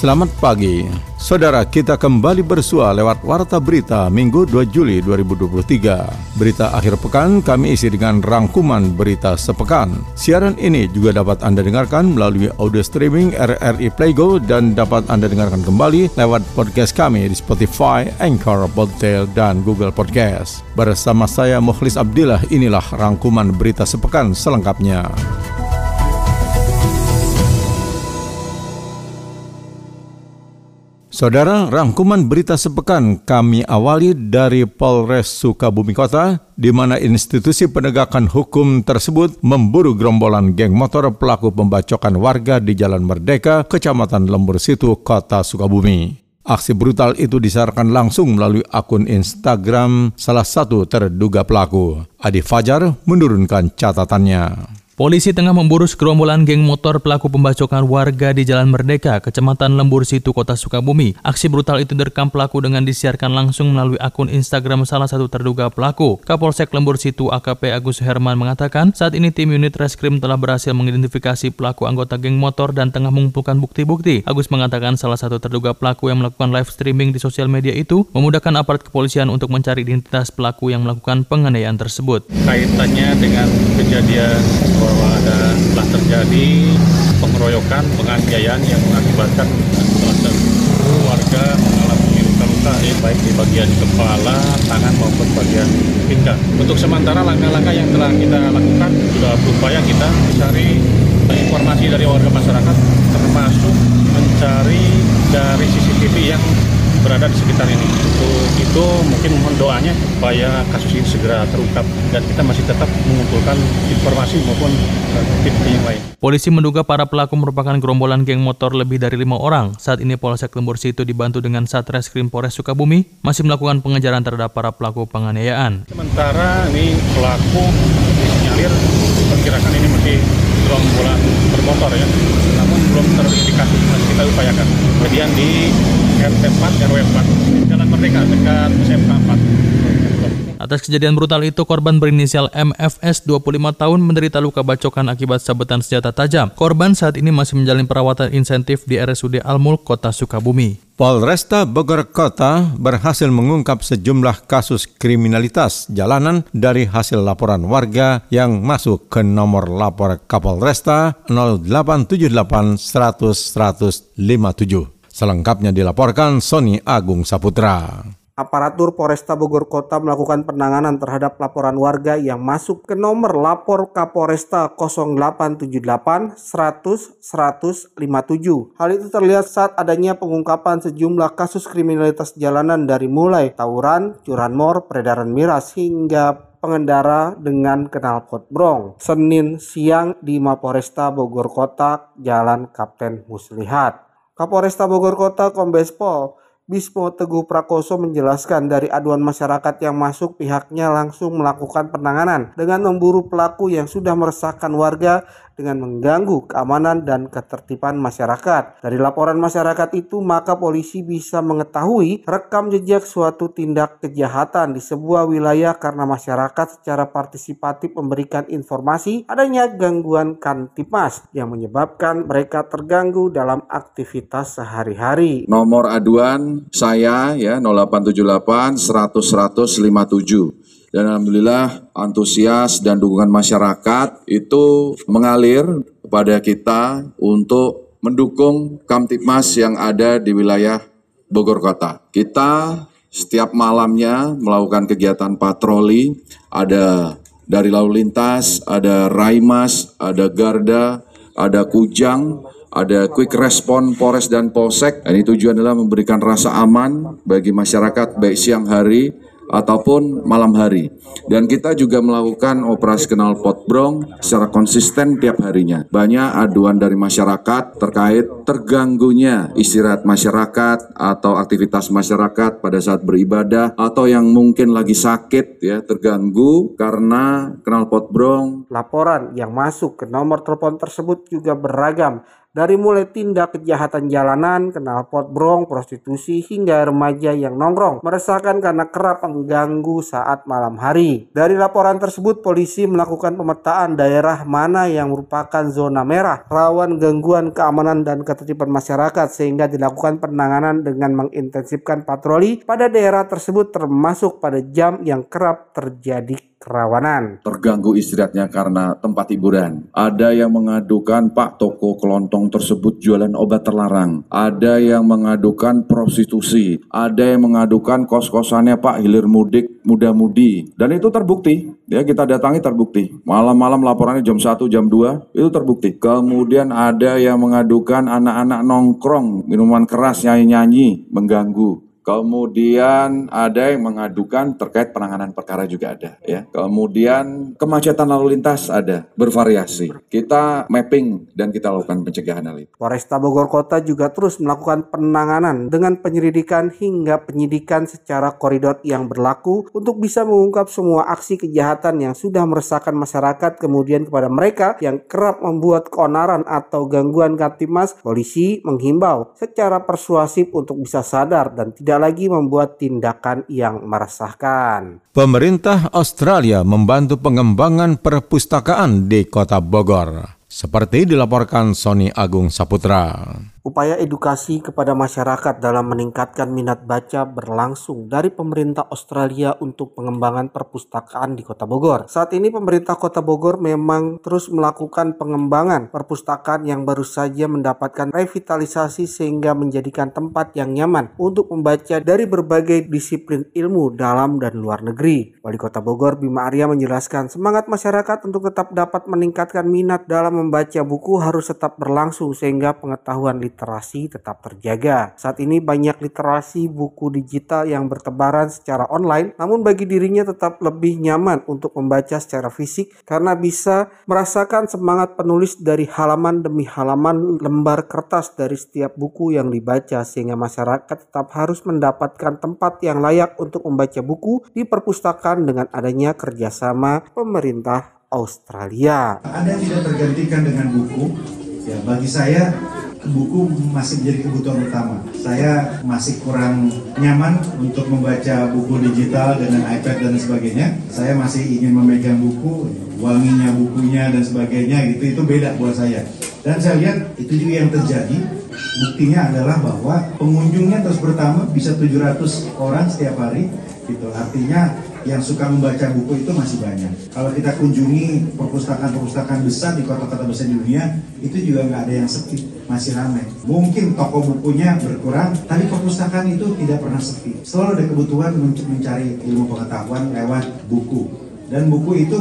Selamat pagi, saudara. Kita kembali bersua lewat Warta Berita Minggu 2 Juli 2023. Berita akhir pekan kami isi dengan rangkuman berita sepekan. Siaran ini juga dapat Anda dengarkan melalui audio streaming RRI Playgo dan dapat Anda dengarkan kembali lewat podcast kami di Spotify, Anchor, Podtail, dan Google Podcast. Bersama saya Mukhlis Abdillah, inilah rangkuman berita sepekan selengkapnya. Saudara, rangkuman berita sepekan kami awali dari Polres Sukabumi Kota, di mana institusi penegakan hukum tersebut memburu gerombolan geng motor pelaku pembacokan warga di Jalan Merdeka, Kecamatan Lembur Situ, Kota Sukabumi. Aksi brutal itu disarankan langsung melalui akun Instagram salah satu terduga pelaku. Adi Fajar menurunkan catatannya. Polisi tengah memburu segerombolan geng motor pelaku pembacokan warga di Jalan Merdeka, Kecamatan Lembur Situ, Kota Sukabumi. Aksi brutal itu direkam pelaku dengan disiarkan langsung melalui akun Instagram salah satu terduga pelaku. Kapolsek Lembur Situ AKP Agus Herman mengatakan, saat ini tim unit reskrim telah berhasil mengidentifikasi pelaku anggota geng motor dan tengah mengumpulkan bukti-bukti. Agus mengatakan salah satu terduga pelaku yang melakukan live streaming di sosial media itu memudahkan aparat kepolisian untuk mencari identitas pelaku yang melakukan penganiayaan tersebut. Kaitannya dengan kejadian bahwa ada telah terjadi pengeroyokan, penganiayaan yang mengakibatkan salah satu warga mengalami luka-luka ya, baik di bagian kepala, tangan maupun bagian pinggang. Untuk sementara langkah-langkah yang telah kita lakukan sudah berupaya kita mencari informasi dari warga masyarakat termasuk mencari dari CCTV yang berada di sekitar ini. Untuk itu mungkin mohon doanya supaya kasus ini segera terungkap dan kita masih tetap mengumpulkan informasi maupun bukti yang lain. Polisi menduga para pelaku merupakan gerombolan geng motor lebih dari lima orang. Saat ini Polsek Lembur Situ dibantu dengan Satreskrim Polres Sukabumi masih melakukan pengejaran terhadap para pelaku penganiayaan. Sementara ini pelaku disinyalir perkirakan ini masih gerombolan bermotor ya, belum teridentifikasi masih kita upayakan. Kemudian di RT 4 RW 4 Jalan Merdeka dekat SMK 4. Atas kejadian brutal itu, korban berinisial MFS 25 tahun menderita luka bacokan akibat sabetan senjata tajam. Korban saat ini masih menjalani perawatan insentif di RSUD Almul, Kota Sukabumi. Polresta Bogor Kota berhasil mengungkap sejumlah kasus kriminalitas jalanan dari hasil laporan warga yang masuk ke nomor lapor Kapolresta 0878 100 157. Selengkapnya dilaporkan Sony Agung Saputra. Aparatur Polresta Bogor Kota melakukan penanganan terhadap laporan warga yang masuk ke nomor lapor Kapolresta 0878 100 157. Hal itu terlihat saat adanya pengungkapan sejumlah kasus kriminalitas jalanan dari mulai tawuran, curanmor, peredaran miras hingga pengendara dengan knalpot brong. Senin siang di Mapolresta Bogor Kota, Jalan Kapten Muslihat. Kapolresta Bogor Kota Kombes Pol Bismo Teguh Prakoso menjelaskan dari aduan masyarakat yang masuk pihaknya langsung melakukan penanganan dengan memburu pelaku yang sudah meresahkan warga dengan mengganggu keamanan dan ketertiban masyarakat. Dari laporan masyarakat itu, maka polisi bisa mengetahui rekam jejak suatu tindak kejahatan di sebuah wilayah karena masyarakat secara partisipatif memberikan informasi adanya gangguan kantipas yang menyebabkan mereka terganggu dalam aktivitas sehari-hari. Nomor aduan saya ya 0878 100 157 dan alhamdulillah antusias dan dukungan masyarakat itu mengalir kepada kita untuk mendukung Kamtipmas yang ada di wilayah Bogor Kota. Kita setiap malamnya melakukan kegiatan patroli, ada dari lalu lintas, ada Raimas, ada Garda, ada Kujang, ada quick respon Polres dan Polsek. Ini tujuan adalah memberikan rasa aman bagi masyarakat baik siang hari ataupun malam hari. Dan kita juga melakukan operasi kenal potbrong secara konsisten tiap harinya. Banyak aduan dari masyarakat terkait terganggunya istirahat masyarakat atau aktivitas masyarakat pada saat beribadah atau yang mungkin lagi sakit ya terganggu karena kenal potbrong. Laporan yang masuk ke nomor telepon tersebut juga beragam Dari mulai tindak kejahatan jalanan, kenal brong, prostitusi, hingga remaja yang nongkrong, meresahkan karena kerap mengganggu saat malam hari. Dari laporan tersebut, polisi melakukan pemetaan daerah mana yang merupakan zona merah, rawan gangguan keamanan dan ketertiban masyarakat, sehingga dilakukan penanganan dengan mengintensifkan patroli pada daerah tersebut termasuk pada jam yang kerap terjadi kerawanan. Terganggu istirahatnya karena tempat hiburan. Ada yang mengadukan Pak toko kelontong tersebut jualan obat terlarang. Ada yang mengadukan prostitusi. Ada yang mengadukan kos-kosannya Pak hilir mudik muda-mudi. Dan itu terbukti. Ya kita datangi terbukti. Malam-malam laporannya jam 1, jam 2 itu terbukti. Kemudian ada yang mengadukan anak-anak nongkrong, minuman keras, nyanyi-nyanyi, mengganggu. Kemudian ada yang mengadukan terkait penanganan perkara juga ada ya. Kemudian kemacetan lalu lintas ada, bervariasi. Kita mapping dan kita lakukan pencegahan hal itu. Polresta Bogor Kota juga terus melakukan penanganan dengan penyelidikan hingga penyidikan secara koridor yang berlaku untuk bisa mengungkap semua aksi kejahatan yang sudah meresahkan masyarakat kemudian kepada mereka yang kerap membuat keonaran atau gangguan Kaptimas, polisi menghimbau secara persuasif untuk bisa sadar dan tidak tidak lagi membuat tindakan yang meresahkan. Pemerintah Australia membantu pengembangan perpustakaan di Kota Bogor, seperti dilaporkan Sony Agung Saputra. Upaya edukasi kepada masyarakat dalam meningkatkan minat baca berlangsung dari pemerintah Australia untuk pengembangan perpustakaan di Kota Bogor. Saat ini pemerintah Kota Bogor memang terus melakukan pengembangan perpustakaan yang baru saja mendapatkan revitalisasi sehingga menjadikan tempat yang nyaman untuk membaca dari berbagai disiplin ilmu dalam dan luar negeri. Wali Kota Bogor Bima Arya menjelaskan semangat masyarakat untuk tetap dapat meningkatkan minat dalam membaca buku harus tetap berlangsung sehingga pengetahuan literasi tetap terjaga. Saat ini banyak literasi buku digital yang bertebaran secara online, namun bagi dirinya tetap lebih nyaman untuk membaca secara fisik karena bisa merasakan semangat penulis dari halaman demi halaman lembar kertas dari setiap buku yang dibaca sehingga masyarakat tetap harus mendapatkan tempat yang layak untuk membaca buku di perpustakaan dengan adanya kerjasama pemerintah Australia. Yang tidak tergantikan dengan buku. Ya, bagi saya buku masih menjadi kebutuhan utama. Saya masih kurang nyaman untuk membaca buku digital dengan iPad dan sebagainya. Saya masih ingin memegang buku, wanginya bukunya dan sebagainya gitu itu beda buat saya. Dan saya lihat itu juga yang terjadi. Buktinya adalah bahwa pengunjungnya terus bertambah bisa 700 orang setiap hari gitu. Artinya yang suka membaca buku itu masih banyak. Kalau kita kunjungi perpustakaan-perpustakaan besar di kota-kota besar di dunia, itu juga nggak ada yang sepi, masih ramai. Mungkin toko bukunya berkurang, tapi perpustakaan itu tidak pernah sepi. Selalu ada kebutuhan untuk mencari ilmu pengetahuan lewat buku. Dan buku itu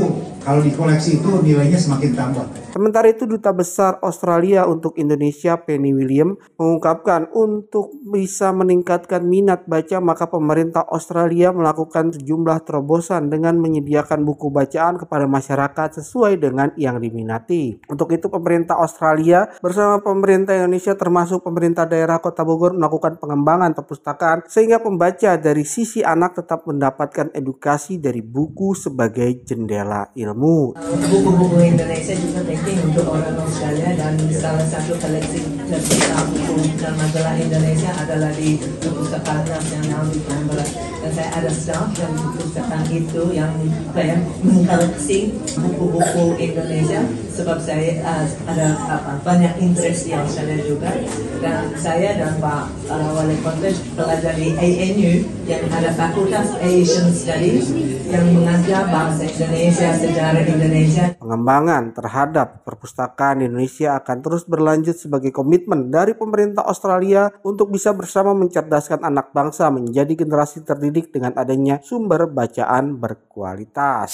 kalau dikoleksi itu nilainya semakin tambah. Sementara itu Duta Besar Australia untuk Indonesia Penny William mengungkapkan untuk bisa meningkatkan minat baca maka pemerintah Australia melakukan sejumlah terobosan dengan menyediakan buku bacaan kepada masyarakat sesuai dengan yang diminati. Untuk itu pemerintah Australia bersama pemerintah Indonesia termasuk pemerintah daerah Kota Bogor melakukan pengembangan perpustakaan sehingga pembaca dari sisi anak tetap mendapatkan edukasi dari buku sebagai jendela ilmu. Buku-buku Indonesia juga penting untuk orang Australia dan salah satu koleksi terbesar buku dan majalah Indonesia adalah di perpustakaan nasional di Canberra. Dan saya ada staff dan perpustakaan itu yang apa ya, mengkoleksi buku-buku Indonesia. Sebab saya uh, ada apa, banyak interest di Australia juga. Dan saya dan Pak uh, Wali Kota belajar di ANU yang ada Fakultas Asian Studies yang mengajar bahasa Indonesia, sejarah Indonesia. Pengembangan terhadap perpustakaan Indonesia akan terus berlanjut sebagai komitmen dari pemerintah Australia untuk bisa bersama mencerdaskan anak bangsa menjadi generasi terdidik dengan adanya sumber bacaan berkualitas.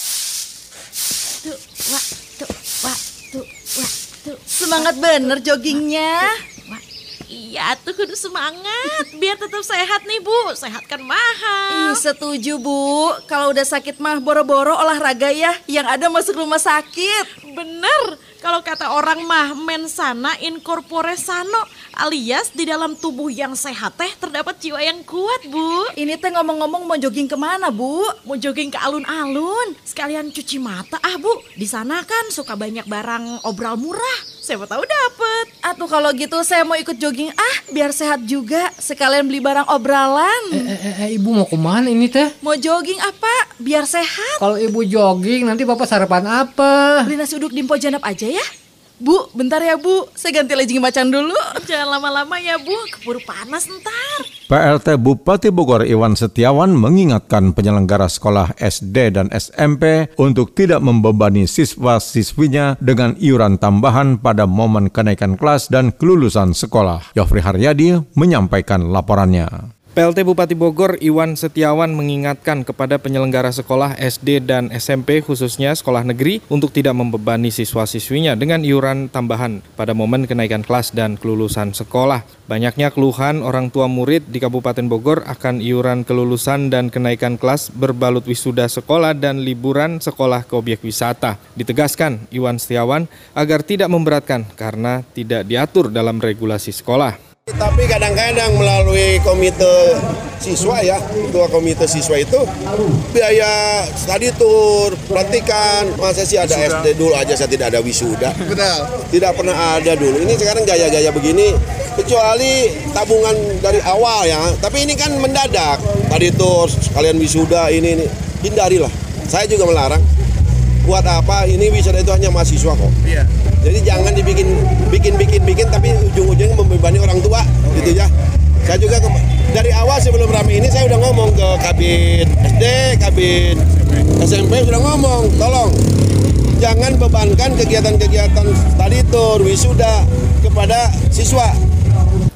Semangat bener joggingnya. Iya tuh kudu semangat biar tetap sehat nih bu. Sehat kan mahal. Ih, setuju bu. Kalau udah sakit mah boro-boro olahraga ya Yang ada masuk rumah sakit. Bener kalau kata orang mah mensana incorpore sano alias di dalam tubuh yang sehat teh terdapat jiwa yang kuat, Bu. Ini teh ngomong-ngomong mau jogging ke mana, Bu? Mau jogging ke alun-alun, sekalian cuci mata ah, Bu. Di sana kan suka banyak barang obral murah siapa tahu dapet. Atuh kalau gitu saya mau ikut jogging ah, biar sehat juga. Sekalian beli barang obralan. Eh, eh, eh, ibu mau ke mana ini teh? Mau jogging apa? Biar sehat. Kalau ibu jogging nanti bapak sarapan apa? Beli nasi uduk di Janap aja ya. Bu, bentar ya Bu, saya ganti legging macan dulu. Jangan lama-lama ya Bu, keburu panas ntar. PLT Bupati Bogor Iwan Setiawan mengingatkan penyelenggara sekolah SD dan SMP untuk tidak membebani siswa-siswinya dengan iuran tambahan pada momen kenaikan kelas dan kelulusan sekolah. Yofri Haryadi menyampaikan laporannya. PLT Bupati Bogor Iwan Setiawan mengingatkan kepada penyelenggara sekolah SD dan SMP khususnya sekolah negeri untuk tidak membebani siswa-siswinya dengan iuran tambahan pada momen kenaikan kelas dan kelulusan sekolah. Banyaknya keluhan orang tua murid di Kabupaten Bogor akan iuran kelulusan dan kenaikan kelas berbalut wisuda sekolah dan liburan sekolah ke objek wisata. Ditegaskan Iwan Setiawan agar tidak memberatkan karena tidak diatur dalam regulasi sekolah. Tapi kadang-kadang melalui komite siswa ya, ketua komite siswa itu biaya study tour, pelatihan, masa sih ada SD dulu aja saya tidak ada wisuda. Tidak pernah ada dulu. Ini sekarang gaya-gaya begini, kecuali tabungan dari awal ya. Tapi ini kan mendadak. Study tour, sekalian wisuda ini, ini. hindarilah. Saya juga melarang. Buat apa? Ini wisuda itu hanya mahasiswa kok. Iya. Jadi jangan dibikin bikin bikin bikin tapi ujung-ujungnya membebani orang tua gitu ya. Saya juga dari awal sebelum rame ini saya udah ngomong ke kabin SD, kabin SMP sudah ngomong, tolong jangan bebankan kegiatan-kegiatan study tour, wisuda kepada siswa.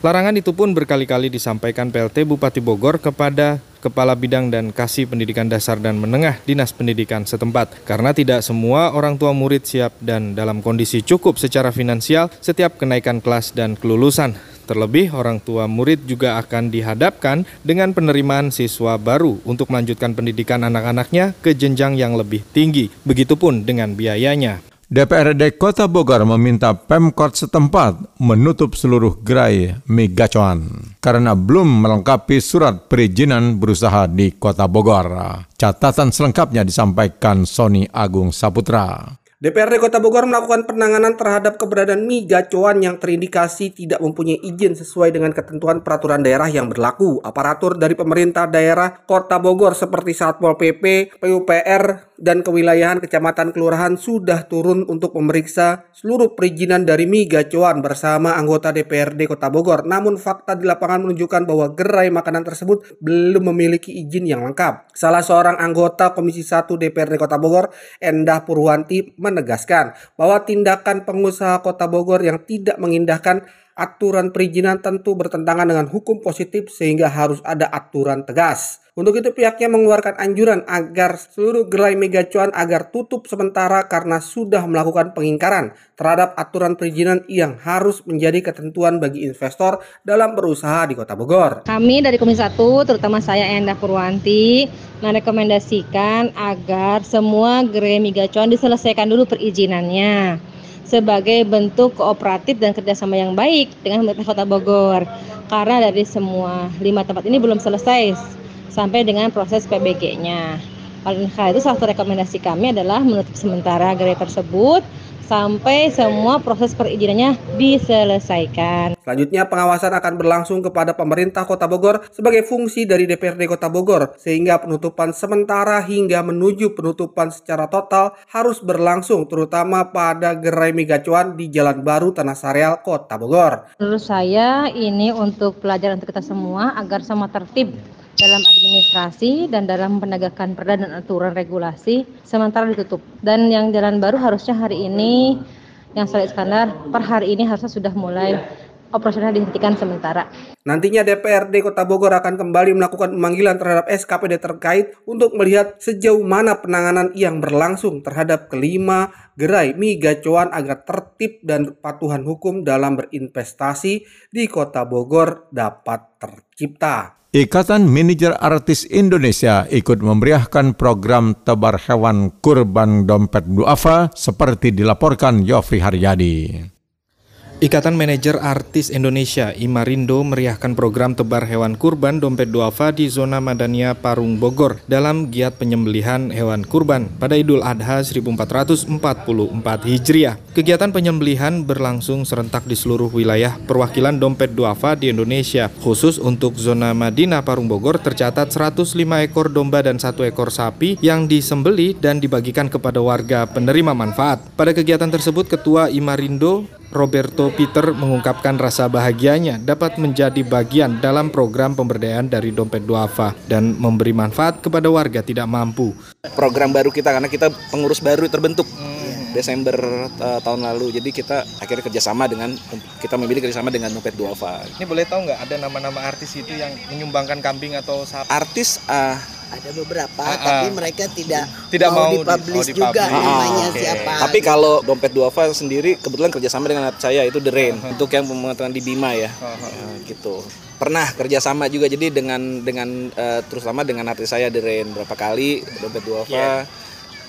Larangan itu pun berkali-kali disampaikan PLT Bupati Bogor kepada Kepala Bidang dan Kasih Pendidikan Dasar dan Menengah Dinas Pendidikan setempat karena tidak semua orang tua murid siap dan dalam kondisi cukup secara finansial setiap kenaikan kelas dan kelulusan. Terlebih, orang tua murid juga akan dihadapkan dengan penerimaan siswa baru untuk melanjutkan pendidikan anak-anaknya ke jenjang yang lebih tinggi. Begitupun dengan biayanya. DPRD Kota Bogor meminta Pemkot setempat menutup seluruh gerai migacuan karena belum melengkapi surat perizinan berusaha di Kota Bogor. Catatan selengkapnya disampaikan Sony Agung Saputra. DPRD Kota Bogor melakukan penanganan terhadap keberadaan mie gacuan yang terindikasi tidak mempunyai izin sesuai dengan ketentuan peraturan daerah yang berlaku. Aparatur dari pemerintah daerah Kota Bogor seperti Satpol PP, PUPR, dan kewilayahan kecamatan kelurahan sudah turun untuk memeriksa seluruh perizinan dari mie gacuan bersama anggota DPRD Kota Bogor. Namun fakta di lapangan menunjukkan bahwa gerai makanan tersebut belum memiliki izin yang lengkap. Salah seorang anggota Komisi 1 DPRD Kota Bogor, Endah Purwanti, menegaskan bahwa tindakan pengusaha Kota Bogor yang tidak mengindahkan aturan perizinan tentu bertentangan dengan hukum positif sehingga harus ada aturan tegas. Untuk itu pihaknya mengeluarkan anjuran agar seluruh gerai megacuan agar tutup sementara karena sudah melakukan pengingkaran terhadap aturan perizinan yang harus menjadi ketentuan bagi investor dalam berusaha di Kota Bogor. Kami dari Komisi 1, terutama saya Endah Purwanti, merekomendasikan agar semua gerai megacuan diselesaikan dulu perizinannya sebagai bentuk kooperatif dan kerjasama yang baik dengan pemerintah Kota Bogor. Karena dari semua lima tempat ini belum selesai sampai dengan proses PBG-nya. Oleh karena itu salah satu rekomendasi kami adalah menutup sementara gerai tersebut sampai semua proses perizinannya diselesaikan. Selanjutnya pengawasan akan berlangsung kepada pemerintah Kota Bogor sebagai fungsi dari DPRD Kota Bogor sehingga penutupan sementara hingga menuju penutupan secara total harus berlangsung terutama pada gerai Megacuan di Jalan Baru Tanah Sareal Kota Bogor. Menurut saya ini untuk pelajaran untuk kita semua agar sama tertib dalam administrasi dan dalam penegakan perda dan aturan regulasi sementara ditutup. Dan yang jalan baru harusnya hari ini yang Saleh Iskandar per hari ini harusnya sudah mulai operasional dihentikan sementara. Nantinya DPRD Kota Bogor akan kembali melakukan pemanggilan terhadap SKPD terkait untuk melihat sejauh mana penanganan yang berlangsung terhadap kelima gerai mie gacuan agar tertib dan patuhan hukum dalam berinvestasi di Kota Bogor dapat tercipta. Ikatan Manajer Artis Indonesia ikut memeriahkan program tebar hewan kurban dompet duafa seperti dilaporkan Yofri Haryadi. Ikatan Manajer Artis Indonesia Imarindo meriahkan program tebar hewan kurban dompet duafa di zona Madania Parung Bogor dalam giat penyembelihan hewan kurban pada Idul Adha 1444 Hijriah. Kegiatan penyembelihan berlangsung serentak di seluruh wilayah perwakilan dompet duafa di Indonesia. Khusus untuk zona Madinah Parung Bogor tercatat 105 ekor domba dan satu ekor sapi yang disembeli dan dibagikan kepada warga penerima manfaat. Pada kegiatan tersebut Ketua Imarindo Roberto Peter mengungkapkan rasa bahagianya dapat menjadi bagian dalam program pemberdayaan dari Dompet Duafa dan memberi manfaat kepada warga tidak mampu. Program baru kita karena kita pengurus baru terbentuk hmm. Desember uh, tahun lalu, jadi kita akhirnya kerjasama dengan kita memilih kerjasama dengan Dompet Duafa. Ini boleh tahu nggak ada nama-nama artis itu yang menyumbangkan kambing atau sapi? Artis uh, ada beberapa uh, uh, tapi mereka tidak tidak mau, mau dipublish di, oh, juga namanya okay. siapa. Tapi kalau dompet duafa sendiri kebetulan kerjasama dengan saya itu The Rain uh, untuk yang pemotretan di Bima ya, uh, uh. ya gitu. Pernah kerjasama juga jadi dengan dengan uh, terus lama dengan artis saya The Rain berapa kali dompet duafa. Yeah.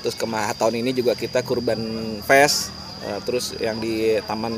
Terus kemarin tahun ini juga kita kurban fest Uh, terus yang di Taman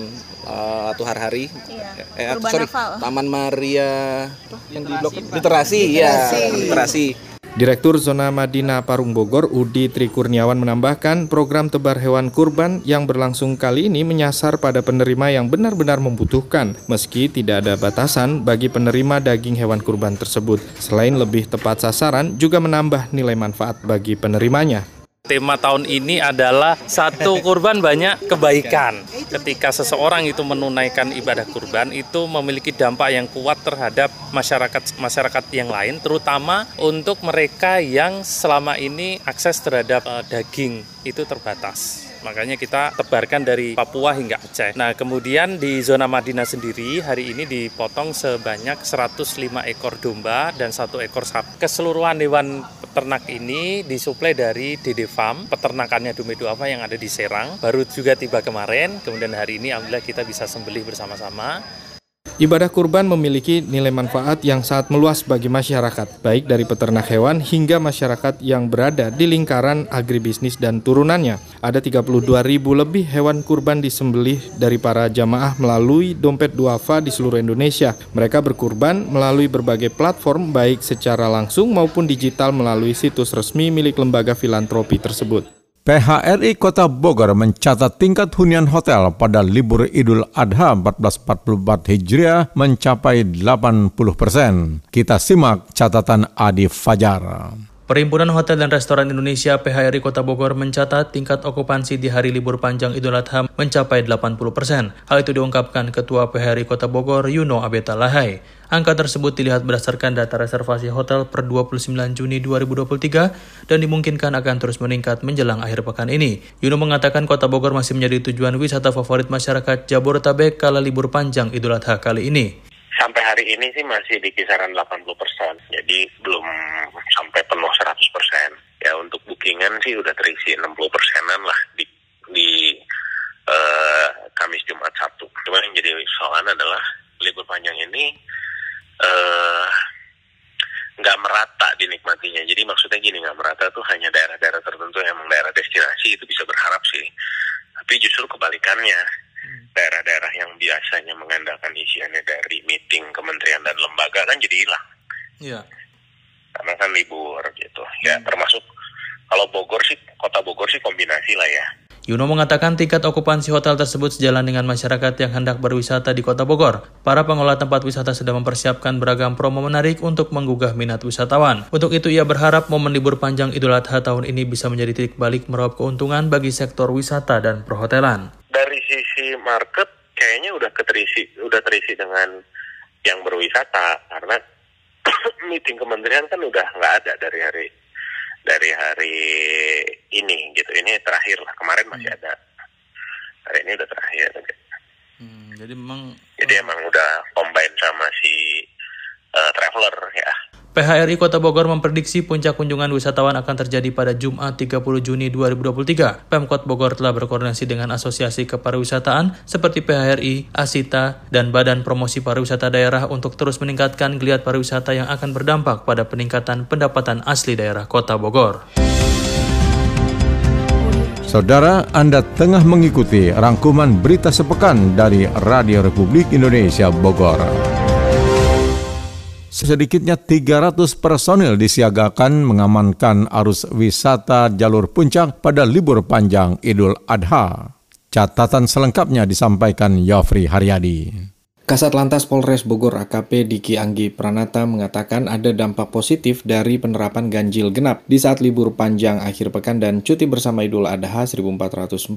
uh, Tuhar Hari, iya. eh, sorry, Taman Maria yang di blok literasi, ya, literasi. Direktur Zona Madinah Parung Bogor Udi Trikurniawan menambahkan program tebar hewan kurban yang berlangsung kali ini menyasar pada penerima yang benar-benar membutuhkan meski tidak ada batasan bagi penerima daging hewan kurban tersebut. Selain lebih tepat sasaran juga menambah nilai manfaat bagi penerimanya. Tema tahun ini adalah satu kurban banyak kebaikan. Ketika seseorang itu menunaikan ibadah kurban itu memiliki dampak yang kuat terhadap masyarakat masyarakat yang lain, terutama untuk mereka yang selama ini akses terhadap uh, daging itu terbatas. Makanya kita tebarkan dari Papua hingga Aceh. Nah, kemudian di zona Madinah sendiri hari ini dipotong sebanyak 105 ekor domba dan satu ekor sapi. Keseluruhan hewan peternak ini disuplai dari DD Farm, peternakannya Dumedo apa yang ada di Serang. Baru juga tiba kemarin, kemudian hari ini alhamdulillah kita bisa sembelih bersama-sama. Ibadah kurban memiliki nilai manfaat yang sangat meluas bagi masyarakat, baik dari peternak hewan hingga masyarakat yang berada di lingkaran agribisnis dan turunannya. Ada 32 ribu lebih hewan kurban disembelih dari para jamaah melalui dompet duafa di seluruh Indonesia. Mereka berkurban melalui berbagai platform baik secara langsung maupun digital melalui situs resmi milik lembaga filantropi tersebut. PHRI Kota Bogor mencatat tingkat hunian hotel pada libur Idul Adha 1444 Hijriah mencapai 80 persen. Kita simak catatan Adi Fajar. Perhimpunan Hotel dan Restoran Indonesia PHRI Kota Bogor mencatat tingkat okupansi di hari libur panjang Idul Adha mencapai 80 persen. Hal itu diungkapkan Ketua PHRI Kota Bogor Yuno Abeta Lahai. Angka tersebut dilihat berdasarkan data reservasi hotel per 29 Juni 2023 dan dimungkinkan akan terus meningkat menjelang akhir pekan ini. Yuno mengatakan kota Bogor masih menjadi tujuan wisata favorit masyarakat Jabodetabek kala libur panjang Idul Adha kali ini. Sampai hari ini sih masih di kisaran 80 persen, jadi belum sampai penuh 100 persen. Ya untuk bookingan sih udah terisi 60 persenan lah di, di uh, Kamis Jumat Sabtu. Cuma yang jadi soalan adalah libur panjang ini Eh, nggak uh, merata dinikmatinya. Jadi maksudnya gini nggak merata tuh hanya daerah-daerah tertentu yang emang daerah destinasi itu bisa berharap sih. Tapi justru kebalikannya hmm. daerah-daerah yang biasanya mengandalkan isiannya dari meeting kementerian dan lembaga kan jadi hilang. Iya. Karena kan libur gitu. Ya hmm. termasuk kalau Bogor sih kota Bogor sih kombinasi lah ya. Yuno mengatakan tingkat okupansi hotel tersebut sejalan dengan masyarakat yang hendak berwisata di kota Bogor. Para pengelola tempat wisata sedang mempersiapkan beragam promo menarik untuk menggugah minat wisatawan. Untuk itu ia berharap momen libur panjang Idul Adha tahun ini bisa menjadi titik balik meraup keuntungan bagi sektor wisata dan perhotelan. Dari sisi market kayaknya udah keterisi udah terisi dengan yang berwisata karena meeting kementerian kan udah nggak ada dari hari dari hari ini gitu. Ini terakhir lah kemarin masih hmm. ada. Hari ini udah terakhir. Hmm, jadi memang jadi emang udah combine sama si uh, traveler ya PHRI Kota Bogor memprediksi puncak kunjungan wisatawan akan terjadi pada Jumat 30 Juni 2023. Pemkot Bogor telah berkoordinasi dengan Asosiasi Kepariwisataan seperti PHRI, Asita, dan Badan Promosi Pariwisata Daerah untuk terus meningkatkan geliat pariwisata yang akan berdampak pada peningkatan pendapatan asli daerah Kota Bogor. Saudara, Anda tengah mengikuti rangkuman berita sepekan dari Radio Republik Indonesia Bogor. Sedikitnya 300 personil disiagakan mengamankan arus wisata jalur puncak pada libur panjang Idul Adha. Catatan selengkapnya disampaikan Yofri Haryadi. Kasat Lantas Polres Bogor AKP Diki Anggi Pranata mengatakan ada dampak positif dari penerapan ganjil genap di saat libur panjang akhir pekan dan cuti bersama Idul Adha 1444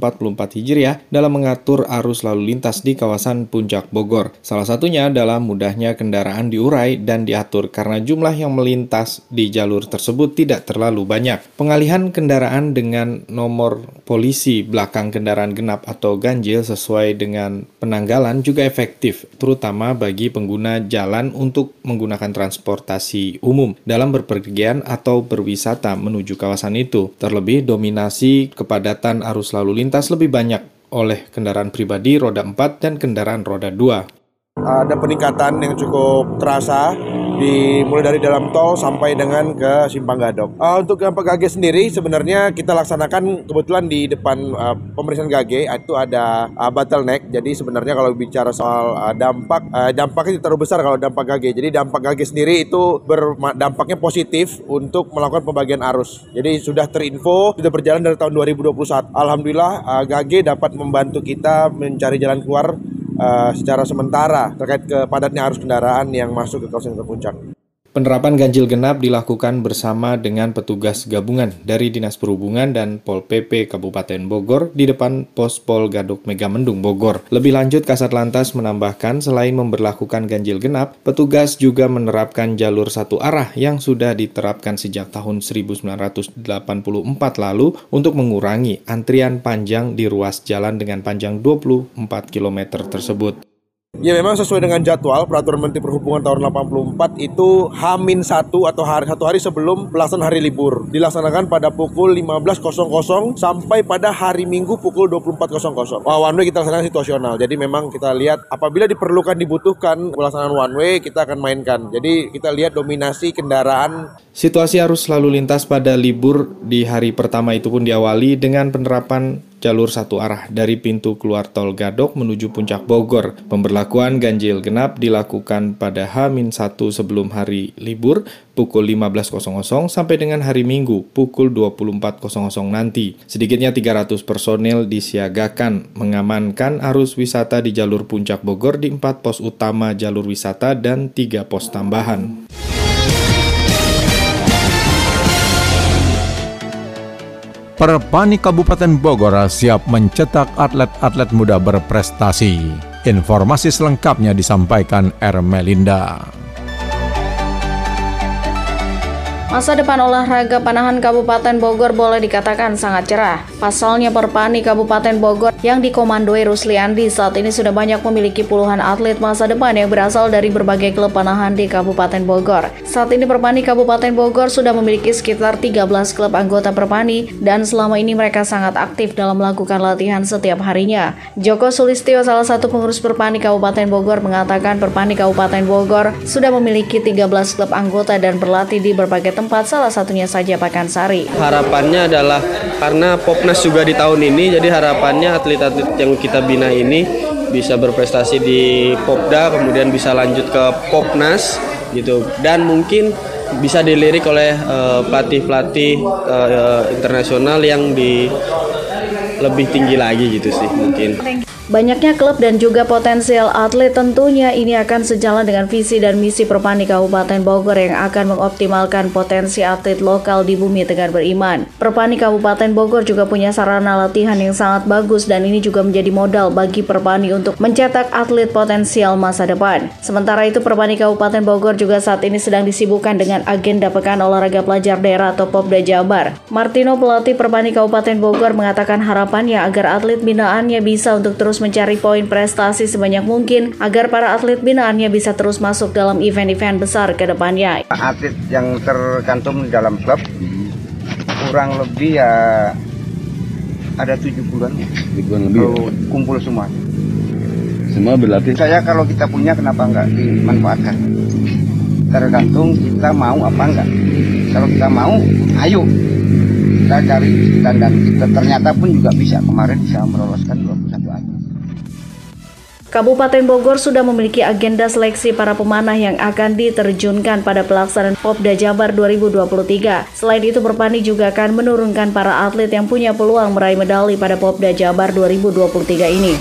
Hijriah dalam mengatur arus lalu lintas di kawasan Puncak Bogor. Salah satunya adalah mudahnya kendaraan diurai dan diatur karena jumlah yang melintas di jalur tersebut tidak terlalu banyak. Pengalihan kendaraan dengan nomor polisi belakang kendaraan genap atau ganjil sesuai dengan penanggalan juga efektif terutama bagi pengguna jalan untuk menggunakan transportasi umum dalam berpergian atau berwisata menuju kawasan itu. Terlebih dominasi kepadatan arus lalu lintas lebih banyak oleh kendaraan pribadi roda 4 dan kendaraan roda 2 ada peningkatan yang cukup terasa dimulai dari dalam tol sampai dengan ke Simpang Gadok. Uh, untuk yang Gage sendiri sebenarnya kita laksanakan kebetulan di depan uh, pemeriksaan Gage itu ada uh, bottleneck. Jadi sebenarnya kalau bicara soal uh, dampak uh, dampaknya terlalu besar kalau dampak Gage. Jadi dampak Gage sendiri itu berdampaknya positif untuk melakukan pembagian arus. Jadi sudah terinfo sudah berjalan dari tahun 2021. Alhamdulillah uh, Gage dapat membantu kita mencari jalan keluar uh, secara sementara terkait kepadatnya arus kendaraan yang masuk ke kawasan puncak. Penerapan ganjil genap dilakukan bersama dengan petugas gabungan dari Dinas Perhubungan dan Pol PP Kabupaten Bogor di depan Pos Pol Gadok Megamendung Bogor. Lebih lanjut, Kasat Lantas menambahkan selain memberlakukan ganjil genap, petugas juga menerapkan jalur satu arah yang sudah diterapkan sejak tahun 1984 lalu untuk mengurangi antrian panjang di ruas jalan dengan panjang 24 km tersebut. Ya memang sesuai dengan jadwal peraturan Menteri Perhubungan tahun 84 itu Hamin satu atau hari satu hari sebelum pelaksanaan hari libur dilaksanakan pada pukul 15.00 sampai pada hari Minggu pukul 24.00. Wah, one way kita laksanakan situasional. Jadi memang kita lihat apabila diperlukan dibutuhkan pelaksanaan one way kita akan mainkan. Jadi kita lihat dominasi kendaraan. Situasi arus lalu lintas pada libur di hari pertama itu pun diawali dengan penerapan jalur satu arah dari pintu keluar tol Gadok menuju puncak Bogor. Pemberlakuan ganjil genap dilakukan pada H-1 sebelum hari libur pukul 15.00 sampai dengan hari Minggu pukul 24.00 nanti. Sedikitnya 300 personel disiagakan mengamankan arus wisata di jalur puncak Bogor di empat pos utama jalur wisata dan tiga pos tambahan. Perpani Kabupaten Bogor siap mencetak atlet-atlet muda berprestasi. Informasi selengkapnya disampaikan Ermelinda. Masa depan olahraga panahan Kabupaten Bogor boleh dikatakan sangat cerah. Pasalnya Perpani Kabupaten Bogor yang dikomandoi Rusliandi saat ini sudah banyak memiliki puluhan atlet masa depan yang berasal dari berbagai klub panahan di Kabupaten Bogor. Saat ini Perpani Kabupaten Bogor sudah memiliki sekitar 13 klub anggota Perpani dan selama ini mereka sangat aktif dalam melakukan latihan setiap harinya. Joko Sulistyo, salah satu pengurus Perpani Kabupaten Bogor, mengatakan Perpani Kabupaten Bogor sudah memiliki 13 klub anggota dan berlatih di berbagai tempat salah satunya saja Pakansari. Harapannya adalah karena Popnas juga di tahun ini, jadi harapannya atlet-atlet yang kita bina ini bisa berprestasi di Popda, kemudian bisa lanjut ke Popnas gitu, dan mungkin bisa dilirik oleh uh, pelatih-pelatih uh, internasional yang di lebih tinggi lagi gitu sih mungkin. Banyaknya klub dan juga potensial atlet tentunya ini akan sejalan dengan visi dan misi Perpani Kabupaten Bogor yang akan mengoptimalkan potensi atlet lokal di bumi Tegar Beriman. Perpani Kabupaten Bogor juga punya sarana latihan yang sangat bagus dan ini juga menjadi modal bagi Perpani untuk mencetak atlet potensial masa depan. Sementara itu Perpani Kabupaten Bogor juga saat ini sedang disibukkan dengan agenda Pekan Olahraga Pelajar Daerah atau Popda Jabar. Martino pelatih Perpani Kabupaten Bogor mengatakan harapannya agar atlet binaannya bisa untuk terus terus mencari poin prestasi sebanyak mungkin agar para atlet binaannya bisa terus masuk dalam event-event besar ke depannya. Atlet yang tercantum dalam klub kurang lebih ya ada tujuh bulan. Tujuh lebih. Ya? Kumpul semua. Semua berlatih. Saya kalau kita punya kenapa enggak dimanfaatkan? Tergantung kita mau apa enggak. Kalau kita mau, ayo. kita cari dan dan kita ternyata pun juga bisa kemarin bisa meloloskan 21 atlet. Kabupaten Bogor sudah memiliki agenda seleksi para pemanah yang akan diterjunkan pada pelaksanaan Popda Jabar 2023. Selain itu, Perpani juga akan menurunkan para atlet yang punya peluang meraih medali pada Popda Jabar 2023 ini.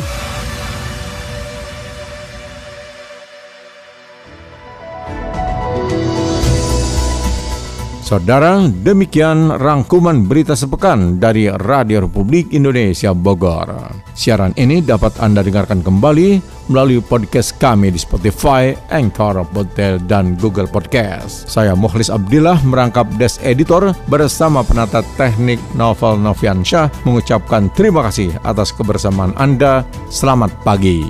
Saudara, demikian rangkuman berita sepekan dari Radio Republik Indonesia Bogor. Siaran ini dapat Anda dengarkan kembali melalui podcast kami di Spotify, Anchor, Podtail, dan Google Podcast. Saya Mukhlis Abdillah merangkap Des Editor bersama penata teknik Novel Noviansyah mengucapkan terima kasih atas kebersamaan Anda. Selamat pagi.